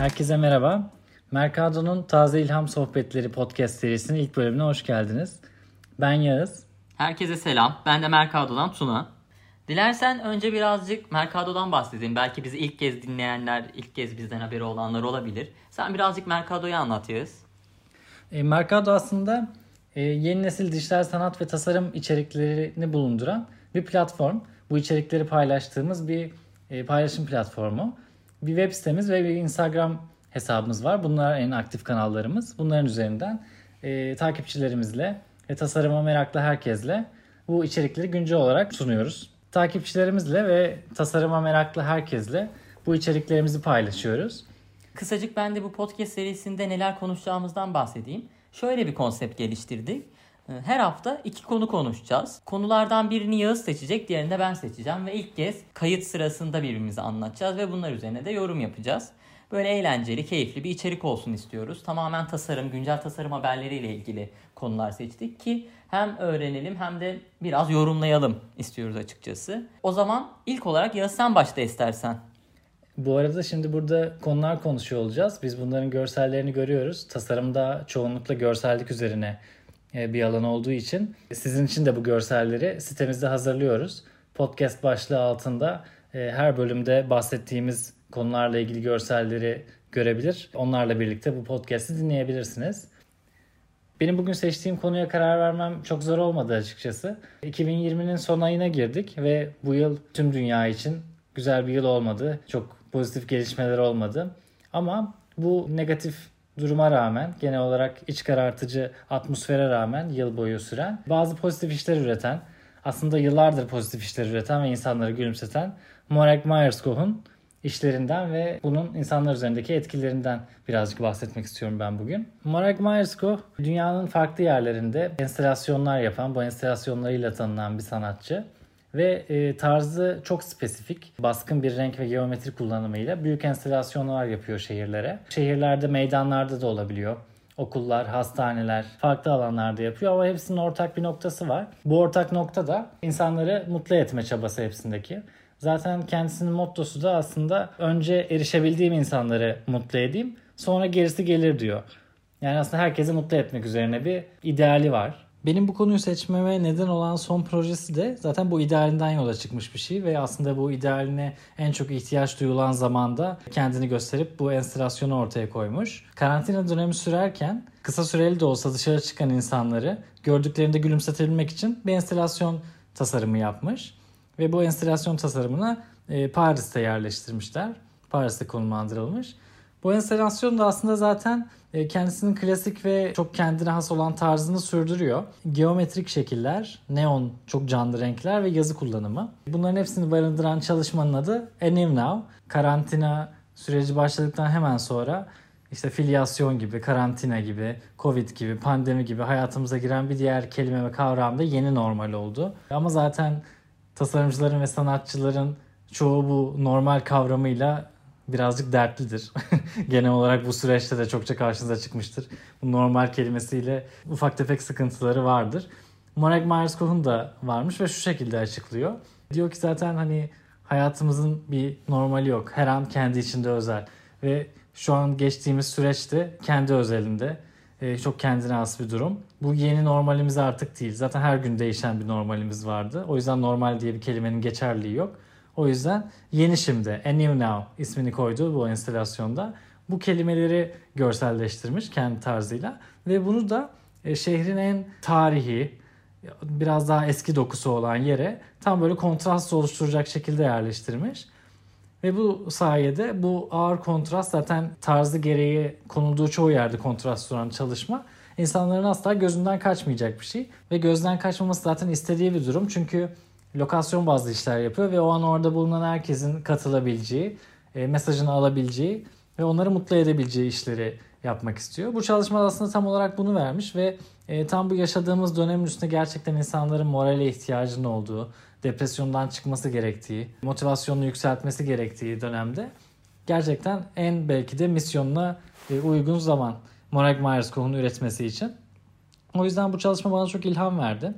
Herkese merhaba. Mercado'nun Taze İlham Sohbetleri podcast serisinin ilk bölümüne hoş geldiniz. Ben Yağız. Herkese selam. Ben de Mercado'dan Tuna. Dilersen önce birazcık Mercado'dan bahsedeyim. Belki bizi ilk kez dinleyenler, ilk kez bizden haberi olanlar olabilir. Sen birazcık Mercado'yu anlat Yağız. E, Mercado aslında e, yeni nesil dijital sanat ve tasarım içeriklerini bulunduran bir platform. Bu içerikleri paylaştığımız bir e, paylaşım platformu. Bir web sitemiz ve bir Instagram hesabımız var. Bunlar en aktif kanallarımız. Bunların üzerinden e, takipçilerimizle ve tasarıma meraklı herkesle bu içerikleri güncel olarak sunuyoruz. Takipçilerimizle ve tasarıma meraklı herkesle bu içeriklerimizi paylaşıyoruz. Kısacık ben de bu podcast serisinde neler konuşacağımızdan bahsedeyim. Şöyle bir konsept geliştirdik. Ee, her hafta iki konu konuşacağız. Konulardan birini Yağız seçecek, diğerini de ben seçeceğim. Ve ilk kez kayıt sırasında birbirimize anlatacağız ve bunlar üzerine de yorum yapacağız. Böyle eğlenceli, keyifli bir içerik olsun istiyoruz. Tamamen tasarım, güncel tasarım haberleriyle ilgili konular seçtik ki hem öğrenelim hem de biraz yorumlayalım istiyoruz açıkçası. O zaman ilk olarak Yağız sen başla istersen. Bu arada şimdi burada konular konuşuyor olacağız. Biz bunların görsellerini görüyoruz. Tasarımda çoğunlukla görsellik üzerine bir alan olduğu için sizin için de bu görselleri sitemizde hazırlıyoruz. Podcast başlığı altında e, her bölümde bahsettiğimiz konularla ilgili görselleri görebilir. Onlarla birlikte bu podcast'i dinleyebilirsiniz. Benim bugün seçtiğim konuya karar vermem çok zor olmadı açıkçası. 2020'nin son ayına girdik ve bu yıl tüm dünya için güzel bir yıl olmadı. Çok pozitif gelişmeler olmadı. Ama bu negatif duruma rağmen genel olarak iç karartıcı atmosfere rağmen yıl boyu süren bazı pozitif işler üreten aslında yıllardır pozitif işler üreten ve insanları gülümseten Morag Myers-Koh'un işlerinden ve bunun insanlar üzerindeki etkilerinden birazcık bahsetmek istiyorum ben bugün. Morag Myers-Koh dünyanın farklı yerlerinde enstalasyonlar yapan, bu enstalasyonlarıyla tanınan bir sanatçı ve e, tarzı çok spesifik. Baskın bir renk ve geometri kullanımıyla büyük enstalasyonlar yapıyor şehirlere. Şehirlerde, meydanlarda da olabiliyor. Okullar, hastaneler, farklı alanlarda yapıyor ama hepsinin ortak bir noktası var. Bu ortak nokta da insanları mutlu etme çabası hepsindeki. Zaten kendisinin mottosu da aslında önce erişebildiğim insanları mutlu edeyim, sonra gerisi gelir diyor. Yani aslında herkesi mutlu etmek üzerine bir ideali var. Benim bu konuyu seçmeme neden olan son projesi de zaten bu idealinden yola çıkmış bir şey ve aslında bu idealine en çok ihtiyaç duyulan zamanda kendini gösterip bu enstalasyonu ortaya koymuş. Karantina dönemi sürerken kısa süreli de olsa dışarı çıkan insanları gördüklerinde gülümsetebilmek için bir enstalasyon tasarımı yapmış. Ve bu enstalasyon tasarımını e, Paris'te yerleştirmişler. Paris'te konumlandırılmış. Bu enstalasyon da aslında zaten e, kendisinin klasik ve çok kendine has olan tarzını sürdürüyor. Geometrik şekiller, neon, çok canlı renkler ve yazı kullanımı. Bunların hepsini barındıran çalışmanın adı New Now. Karantina süreci başladıktan hemen sonra işte filyasyon gibi, karantina gibi, covid gibi, pandemi gibi hayatımıza giren bir diğer kelime ve kavram da yeni normal oldu. Ama zaten tasarımcıların ve sanatçıların çoğu bu normal kavramıyla birazcık dertlidir. Genel olarak bu süreçte de çokça karşınıza çıkmıştır. Bu normal kelimesiyle ufak tefek sıkıntıları vardır. Marek Myers-Kohn da varmış ve şu şekilde açıklıyor. Diyor ki zaten hani hayatımızın bir normali yok. Her an kendi içinde özel. Ve şu an geçtiğimiz süreçte kendi özelinde. Ee, çok kendine has bir durum. Bu yeni normalimiz artık değil. Zaten her gün değişen bir normalimiz vardı. O yüzden normal diye bir kelimenin geçerliği yok. O yüzden yeni şimdi, A New Now ismini koydu bu enstalasyonda. Bu kelimeleri görselleştirmiş kendi tarzıyla. Ve bunu da e, şehrin en tarihi, biraz daha eski dokusu olan yere tam böyle kontrast oluşturacak şekilde yerleştirmiş. Ve bu sayede bu ağır kontrast zaten tarzı gereği konulduğu çoğu yerde kontrast duran çalışma insanların asla gözünden kaçmayacak bir şey. Ve gözden kaçmaması zaten istediği bir durum. Çünkü lokasyon bazlı işler yapıyor ve o an orada bulunan herkesin katılabileceği, e, mesajını alabileceği ve onları mutlu edebileceği işleri yapmak istiyor. Bu çalışma aslında tam olarak bunu vermiş ve e, tam bu yaşadığımız dönemin üstünde gerçekten insanların morale ihtiyacının olduğu, depresyondan çıkması gerektiği, motivasyonunu yükseltmesi gerektiği dönemde gerçekten en belki de misyonuna e, uygun zaman Morag Myers-Koh'un üretmesi için. O yüzden bu çalışma bana çok ilham verdi.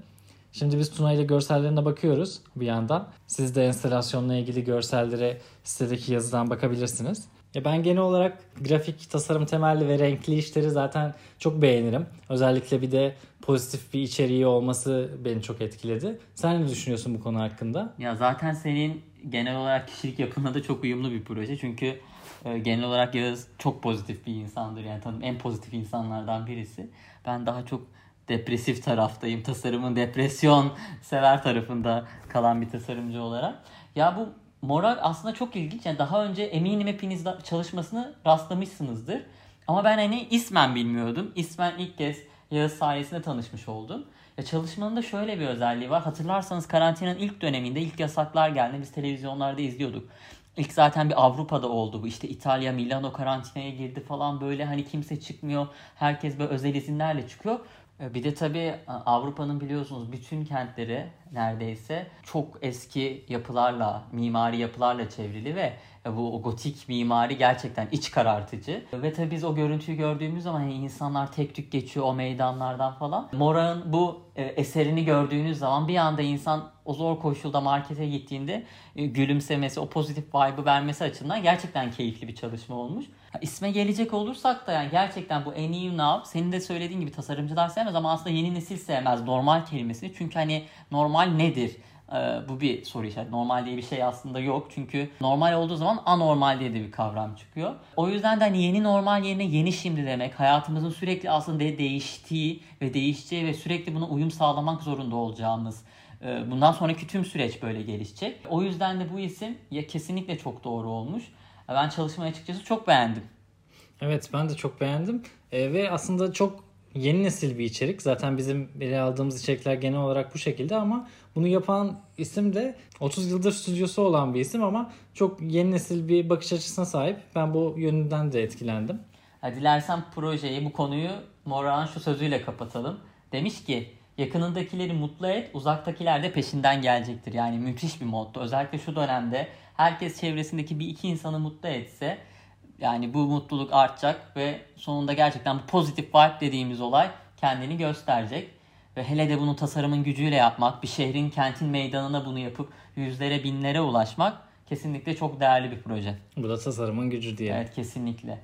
Şimdi biz Tuna ile görsellerine bakıyoruz bir yandan. Siz de enstalasyonla ilgili görsellere sitedeki yazıdan bakabilirsiniz. Ya ben genel olarak grafik tasarım temelli ve renkli işleri zaten çok beğenirim. Özellikle bir de pozitif bir içeriği olması beni çok etkiledi. Sen ne düşünüyorsun bu konu hakkında? Ya zaten senin genel olarak kişilik yapına da çok uyumlu bir proje. Çünkü e, genel olarak Yağız çok pozitif bir insandır. Yani tanım en pozitif insanlardan birisi. Ben daha çok depresif taraftayım. Tasarımın depresyon sever tarafında kalan bir tasarımcı olarak. Ya bu Moral aslında çok ilginç. Yani daha önce eminim hepiniz çalışmasını rastlamışsınızdır. Ama ben hani ismen bilmiyordum. İsmen ilk kez Yağız sayesinde tanışmış oldum. Ya çalışmanın da şöyle bir özelliği var. Hatırlarsanız karantinanın ilk döneminde ilk yasaklar geldi. Biz televizyonlarda izliyorduk. İlk zaten bir Avrupa'da oldu bu. İşte İtalya, Milano karantinaya girdi falan böyle hani kimse çıkmıyor. Herkes böyle özel izinlerle çıkıyor. E, bir de tabii Avrupa'nın biliyorsunuz bütün kentleri neredeyse çok eski yapılarla, mimari yapılarla çevrili ve e, bu gotik mimari gerçekten iç karartıcı. Ve tabii biz o görüntüyü gördüğümüz zaman yani insanlar tek tük geçiyor o meydanlardan falan. Mora'nın bu e, eserini gördüğünüz zaman bir anda insan o zor koşulda markete gittiğinde e, gülümsemesi, o pozitif vibe'ı vermesi açısından gerçekten keyifli bir çalışma olmuş. İsme gelecek olursak da yani gerçekten bu iyi now senin de söylediğin gibi tasarımcılar sevmez ama aslında yeni nesil sevmez normal kelimesini. Çünkü hani normal nedir? Ee, bu bir soru işareti. Normal diye bir şey aslında yok. Çünkü normal olduğu zaman anormal diye de bir kavram çıkıyor. O yüzden de hani yeni normal yerine yeni şimdi demek. Hayatımızın sürekli aslında değiştiği ve değişeceği ve sürekli buna uyum sağlamak zorunda olacağımız e, bundan sonraki tüm süreç böyle gelişecek. O yüzden de bu isim ya kesinlikle çok doğru olmuş. Ben çalışmayı açıkçası çok beğendim. Evet ben de çok beğendim. E, ve aslında çok yeni nesil bir içerik. Zaten bizim ele aldığımız içerikler genel olarak bu şekilde ama bunu yapan isim de 30 yıldır stüdyosu olan bir isim ama çok yeni nesil bir bakış açısına sahip. Ben bu yönünden de etkilendim. Dilersen projeyi, bu konuyu Moran şu sözüyle kapatalım. Demiş ki yakınındakileri mutlu et, uzaktakiler de peşinden gelecektir. Yani müthiş bir motto. Özellikle şu dönemde herkes çevresindeki bir iki insanı mutlu etse yani bu mutluluk artacak ve sonunda gerçekten bu pozitif vibe dediğimiz olay kendini gösterecek. Ve hele de bunu tasarımın gücüyle yapmak, bir şehrin, kentin meydanına bunu yapıp yüzlere, binlere ulaşmak kesinlikle çok değerli bir proje. Bu da tasarımın gücü diye. Evet kesinlikle.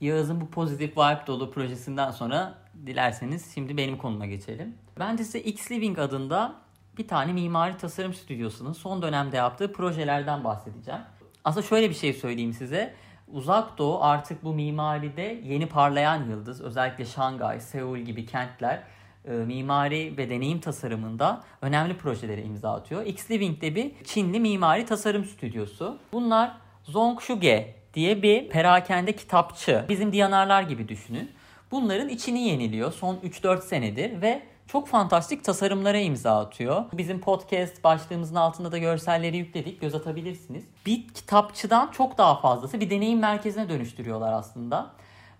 Yağız'ın bu pozitif vibe dolu projesinden sonra dilerseniz şimdi benim konuma geçelim. Ben de size X Living adında bir tane mimari tasarım stüdyosunun son dönemde yaptığı projelerden bahsedeceğim. Aslında şöyle bir şey söyleyeyim size. Uzak Doğu artık bu mimaride yeni parlayan yıldız. Özellikle Şangay, Seul gibi kentler e, mimari ve deneyim tasarımında önemli projelere imza atıyor. X Living de bir Çinli mimari tasarım stüdyosu. Bunlar Zongshuge diye bir perakende kitapçı. Bizim Diyanarlar gibi düşünün. Bunların içini yeniliyor son 3-4 senedir ve çok fantastik tasarımlara imza atıyor. Bizim podcast başlığımızın altında da görselleri yükledik. Göz atabilirsiniz. Bir kitapçıdan çok daha fazlası bir deneyim merkezine dönüştürüyorlar aslında.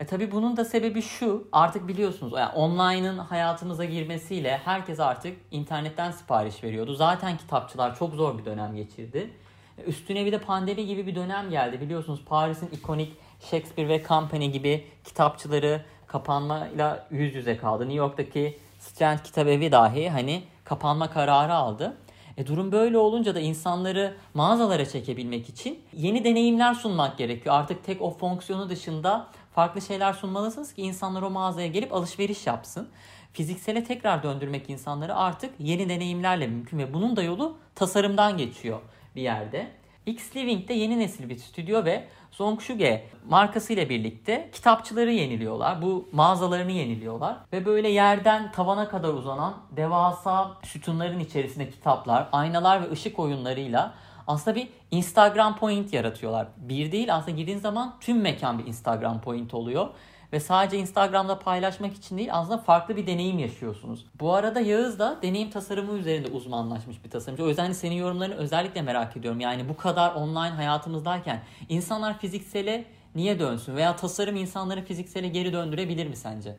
E tabi bunun da sebebi şu. Artık biliyorsunuz yani online'ın hayatımıza girmesiyle herkes artık internetten sipariş veriyordu. Zaten kitapçılar çok zor bir dönem geçirdi. E, üstüne bir de pandemi gibi bir dönem geldi. Biliyorsunuz Paris'in ikonik Shakespeare ve Company gibi kitapçıları kapanmayla yüz yüze kaldı. New York'taki Strand Kitabevi dahi hani kapanma kararı aldı. E durum böyle olunca da insanları mağazalara çekebilmek için yeni deneyimler sunmak gerekiyor. Artık tek o fonksiyonu dışında farklı şeyler sunmalısınız ki insanlar o mağazaya gelip alışveriş yapsın. Fiziksele tekrar döndürmek insanları artık yeni deneyimlerle mümkün ve bunun da yolu tasarımdan geçiyor bir yerde. X Living de yeni nesil bir stüdyo ve Zongshuge markasıyla birlikte kitapçıları yeniliyorlar. Bu mağazalarını yeniliyorlar. Ve böyle yerden tavana kadar uzanan devasa sütunların içerisinde kitaplar, aynalar ve ışık oyunlarıyla aslında bir Instagram point yaratıyorlar. Bir değil aslında girdiğin zaman tüm mekan bir Instagram point oluyor. Ve sadece Instagram'da paylaşmak için değil aslında farklı bir deneyim yaşıyorsunuz. Bu arada Yağız da deneyim tasarımı üzerinde uzmanlaşmış bir tasarımcı. O yüzden senin yorumlarını özellikle merak ediyorum. Yani bu kadar online hayatımızdayken insanlar fiziksele niye dönsün? Veya tasarım insanları fiziksele geri döndürebilir mi sence?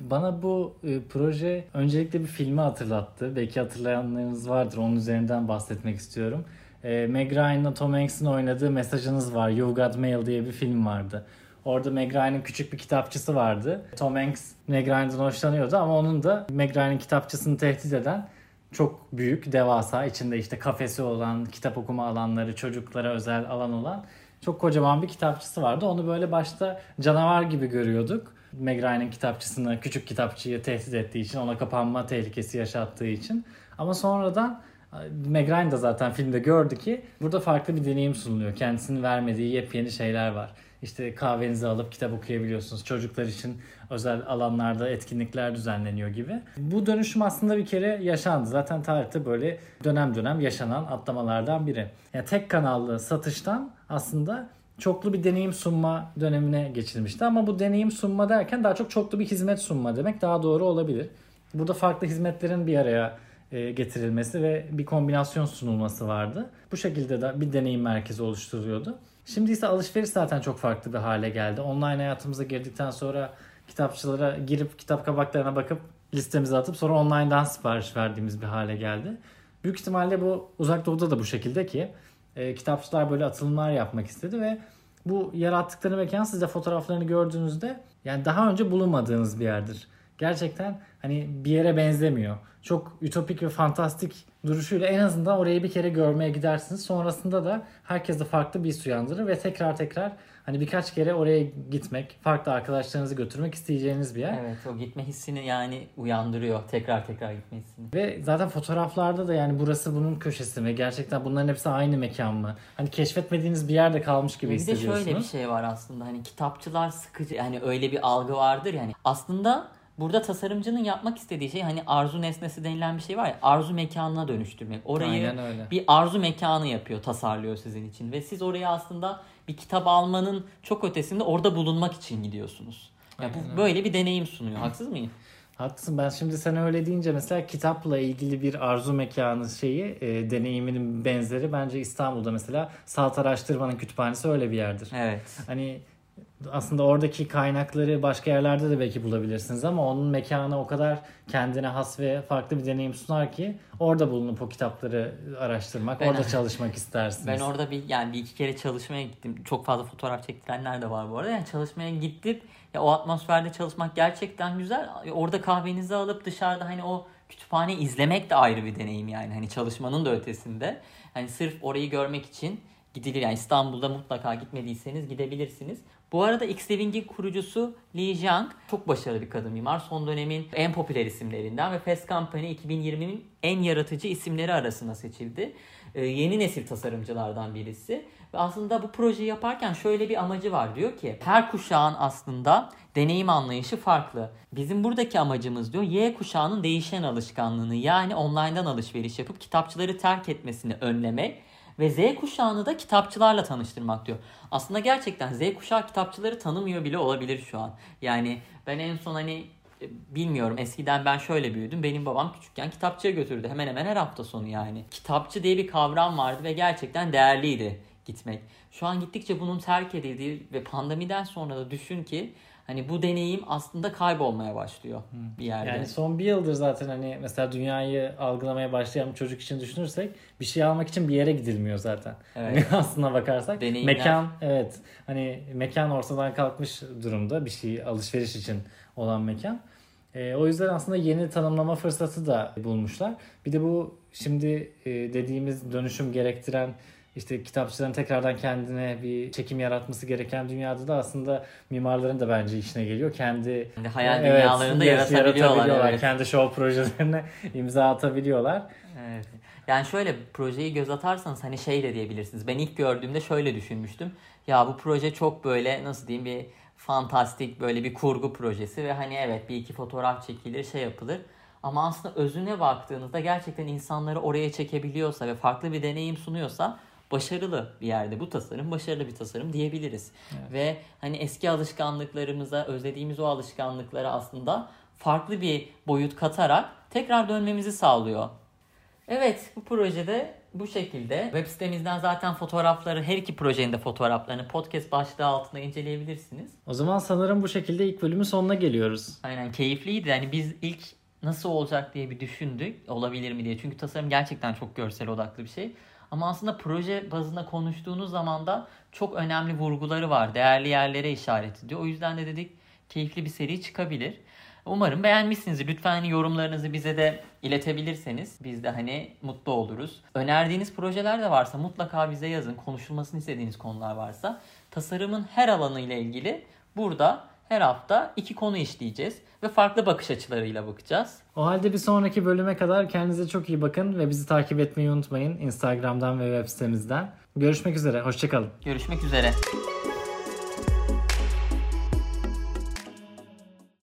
Bana bu e, proje öncelikle bir filmi hatırlattı. Belki hatırlayanlarınız vardır. Onun üzerinden bahsetmek istiyorum. E, Meg Ryan'la Tom Hanks'in oynadığı Mesajınız Var, You Got Mail diye bir film vardı. Orada Meg Ryan'ın küçük bir kitapçısı vardı. Tom Hanks Meg Ryan'dan hoşlanıyordu ama onun da Meg Ryan'ın kitapçısını tehdit eden çok büyük, devasa, içinde işte kafesi olan, kitap okuma alanları, çocuklara özel alan olan çok kocaman bir kitapçısı vardı. Onu böyle başta canavar gibi görüyorduk. Meg Ryan'ın kitapçısını, küçük kitapçıyı tehdit ettiği için, ona kapanma tehlikesi yaşattığı için. Ama sonradan Meg Ryan da zaten filmde gördü ki burada farklı bir deneyim sunuluyor. Kendisinin vermediği yepyeni şeyler var. İşte kahvenizi alıp kitap okuyabiliyorsunuz. Çocuklar için özel alanlarda etkinlikler düzenleniyor gibi. Bu dönüşüm aslında bir kere yaşandı. Zaten tarihte böyle dönem dönem yaşanan atlamalardan biri. Yani tek kanallı satıştan aslında çoklu bir deneyim sunma dönemine geçilmişti. Ama bu deneyim sunma derken daha çok çoklu bir hizmet sunma demek daha doğru olabilir. Burada farklı hizmetlerin bir araya e, getirilmesi ve bir kombinasyon sunulması vardı. Bu şekilde de bir deneyim merkezi oluşturuyordu. Şimdi ise alışveriş zaten çok farklı bir hale geldi. Online hayatımıza girdikten sonra kitapçılara girip kitap kabaklarına bakıp listemize atıp sonra online'dan sipariş verdiğimiz bir hale geldi. Büyük ihtimalle bu uzak doğuda da bu şekilde ki e, kitapçılar böyle atılımlar yapmak istedi ve bu yarattıkları mekan siz de fotoğraflarını gördüğünüzde yani daha önce bulunmadığınız bir yerdir. Gerçekten hani bir yere benzemiyor. Çok ütopik ve fantastik duruşuyla en azından orayı bir kere görmeye gidersiniz. Sonrasında da herkese farklı bir his uyandırır ve tekrar tekrar hani birkaç kere oraya gitmek, farklı arkadaşlarınızı götürmek isteyeceğiniz bir yer. Evet o gitme hissini yani uyandırıyor. Tekrar tekrar gitme hissini. Ve zaten fotoğraflarda da yani burası bunun köşesi mi? Gerçekten bunların hepsi aynı mekan mı? Hani keşfetmediğiniz bir yerde kalmış gibi bir de hissediyorsunuz. şöyle bir şey var aslında hani kitapçılar sıkıcı yani öyle bir algı vardır yani aslında burada tasarımcının yapmak istediği şey hani arzu nesnesi denilen bir şey var ya arzu mekanına dönüştürmek. Orayı bir arzu mekanı yapıyor, tasarlıyor sizin için ve siz oraya aslında bir kitap almanın çok ötesinde orada bulunmak için gidiyorsunuz. Ya bu öyle. böyle bir deneyim sunuyor. Haksız mıyım? Haklısın. Ben şimdi sen öyle deyince mesela kitapla ilgili bir arzu mekanı şeyi, e, deneyiminin benzeri bence İstanbul'da mesela Saat Araştırma'nın kütüphanesi öyle bir yerdir. Evet. Hani aslında oradaki kaynakları başka yerlerde de belki bulabilirsiniz ama onun mekanı o kadar kendine has ve farklı bir deneyim sunar ki orada bulunup o kitapları araştırmak, Ben- orada çalışmak istersiniz. Ben orada bir yani bir iki kere çalışmaya gittim. Çok fazla fotoğraf çektirenler de var bu arada. Yani çalışmaya gittim. Ya o atmosferde çalışmak gerçekten güzel. Orada kahvenizi alıp dışarıda hani o kütüphane izlemek de ayrı bir deneyim yani. Hani çalışmanın da ötesinde. Hani sırf orayı görmek için gidilir. Yani İstanbul'da mutlaka gitmediyseniz gidebilirsiniz. Bu arada X-Living'in kurucusu Li Jiang çok başarılı bir kadın mimar. Son dönemin en popüler isimlerinden ve Fast Company 2020'nin en yaratıcı isimleri arasında seçildi. Ee, yeni nesil tasarımcılardan birisi. Ve aslında bu projeyi yaparken şöyle bir amacı var. Diyor ki her kuşağın aslında deneyim anlayışı farklı. Bizim buradaki amacımız diyor Y kuşağının değişen alışkanlığını yani online'dan alışveriş yapıp kitapçıları terk etmesini önlemek ve Z kuşağını da kitapçılarla tanıştırmak diyor. Aslında gerçekten Z kuşağı kitapçıları tanımıyor bile olabilir şu an. Yani ben en son hani e, bilmiyorum eskiden ben şöyle büyüdüm. Benim babam küçükken kitapçıya götürdü hemen hemen her hafta sonu yani. Kitapçı diye bir kavram vardı ve gerçekten değerliydi gitmek. Şu an gittikçe bunun terk edildiği ve pandemiden sonra da düşün ki hani bu deneyim aslında kaybolmaya başlıyor bir yerde. Yani son bir yıldır zaten hani mesela dünyayı algılamaya başlayan bir çocuk için düşünürsek bir şey almak için bir yere gidilmiyor zaten. Evet. Hani aslına bakarsak Deneyimler. mekan evet hani mekan ortadan kalkmış durumda bir şey alışveriş için olan mekan. Ee, o yüzden aslında yeni tanımlama fırsatı da bulmuşlar. Bir de bu şimdi e, dediğimiz dönüşüm gerektiren işte kitapçıların tekrardan kendine bir çekim yaratması gereken dünyada da aslında mimarların da bence işine geliyor. Kendi Kendi hayal Evet, dünyalarında yes, yaratabiliyorlar. evet. Kendi show projelerine imza atabiliyorlar. Evet. Yani şöyle projeyi göz atarsanız hani şey de diyebilirsiniz. Ben ilk gördüğümde şöyle düşünmüştüm. Ya bu proje çok böyle nasıl diyeyim bir fantastik böyle bir kurgu projesi ve hani evet bir iki fotoğraf çekilir şey yapılır. Ama aslında özüne baktığınızda gerçekten insanları oraya çekebiliyorsa ve farklı bir deneyim sunuyorsa başarılı bir yerde bu tasarım başarılı bir tasarım diyebiliriz. Ve hani eski alışkanlıklarımıza özlediğimiz o alışkanlıklara aslında farklı bir boyut katarak tekrar dönmemizi sağlıyor. Evet bu projede bu şekilde. Web sitemizden zaten fotoğrafları her iki projenin de fotoğraflarını podcast başlığı altında inceleyebilirsiniz. O zaman sanırım bu şekilde ilk bölümün sonuna geliyoruz. Aynen keyifliydi. Yani biz ilk nasıl olacak diye bir düşündük. Olabilir mi diye. Çünkü tasarım gerçekten çok görsel odaklı bir şey. Ama aslında proje bazında konuştuğunuz zaman da çok önemli vurguları var. Değerli yerlere işaret ediyor. O yüzden de dedik keyifli bir seri çıkabilir. Umarım beğenmişsinizdir. Lütfen hani yorumlarınızı bize de iletebilirseniz biz de hani mutlu oluruz. Önerdiğiniz projeler de varsa mutlaka bize yazın. Konuşulmasını istediğiniz konular varsa. Tasarımın her alanı ile ilgili burada her hafta iki konu işleyeceğiz ve farklı bakış açılarıyla bakacağız. O halde bir sonraki bölüme kadar kendinize çok iyi bakın ve bizi takip etmeyi unutmayın Instagram'dan ve web sitemizden. Görüşmek üzere, hoşçakalın. Görüşmek üzere.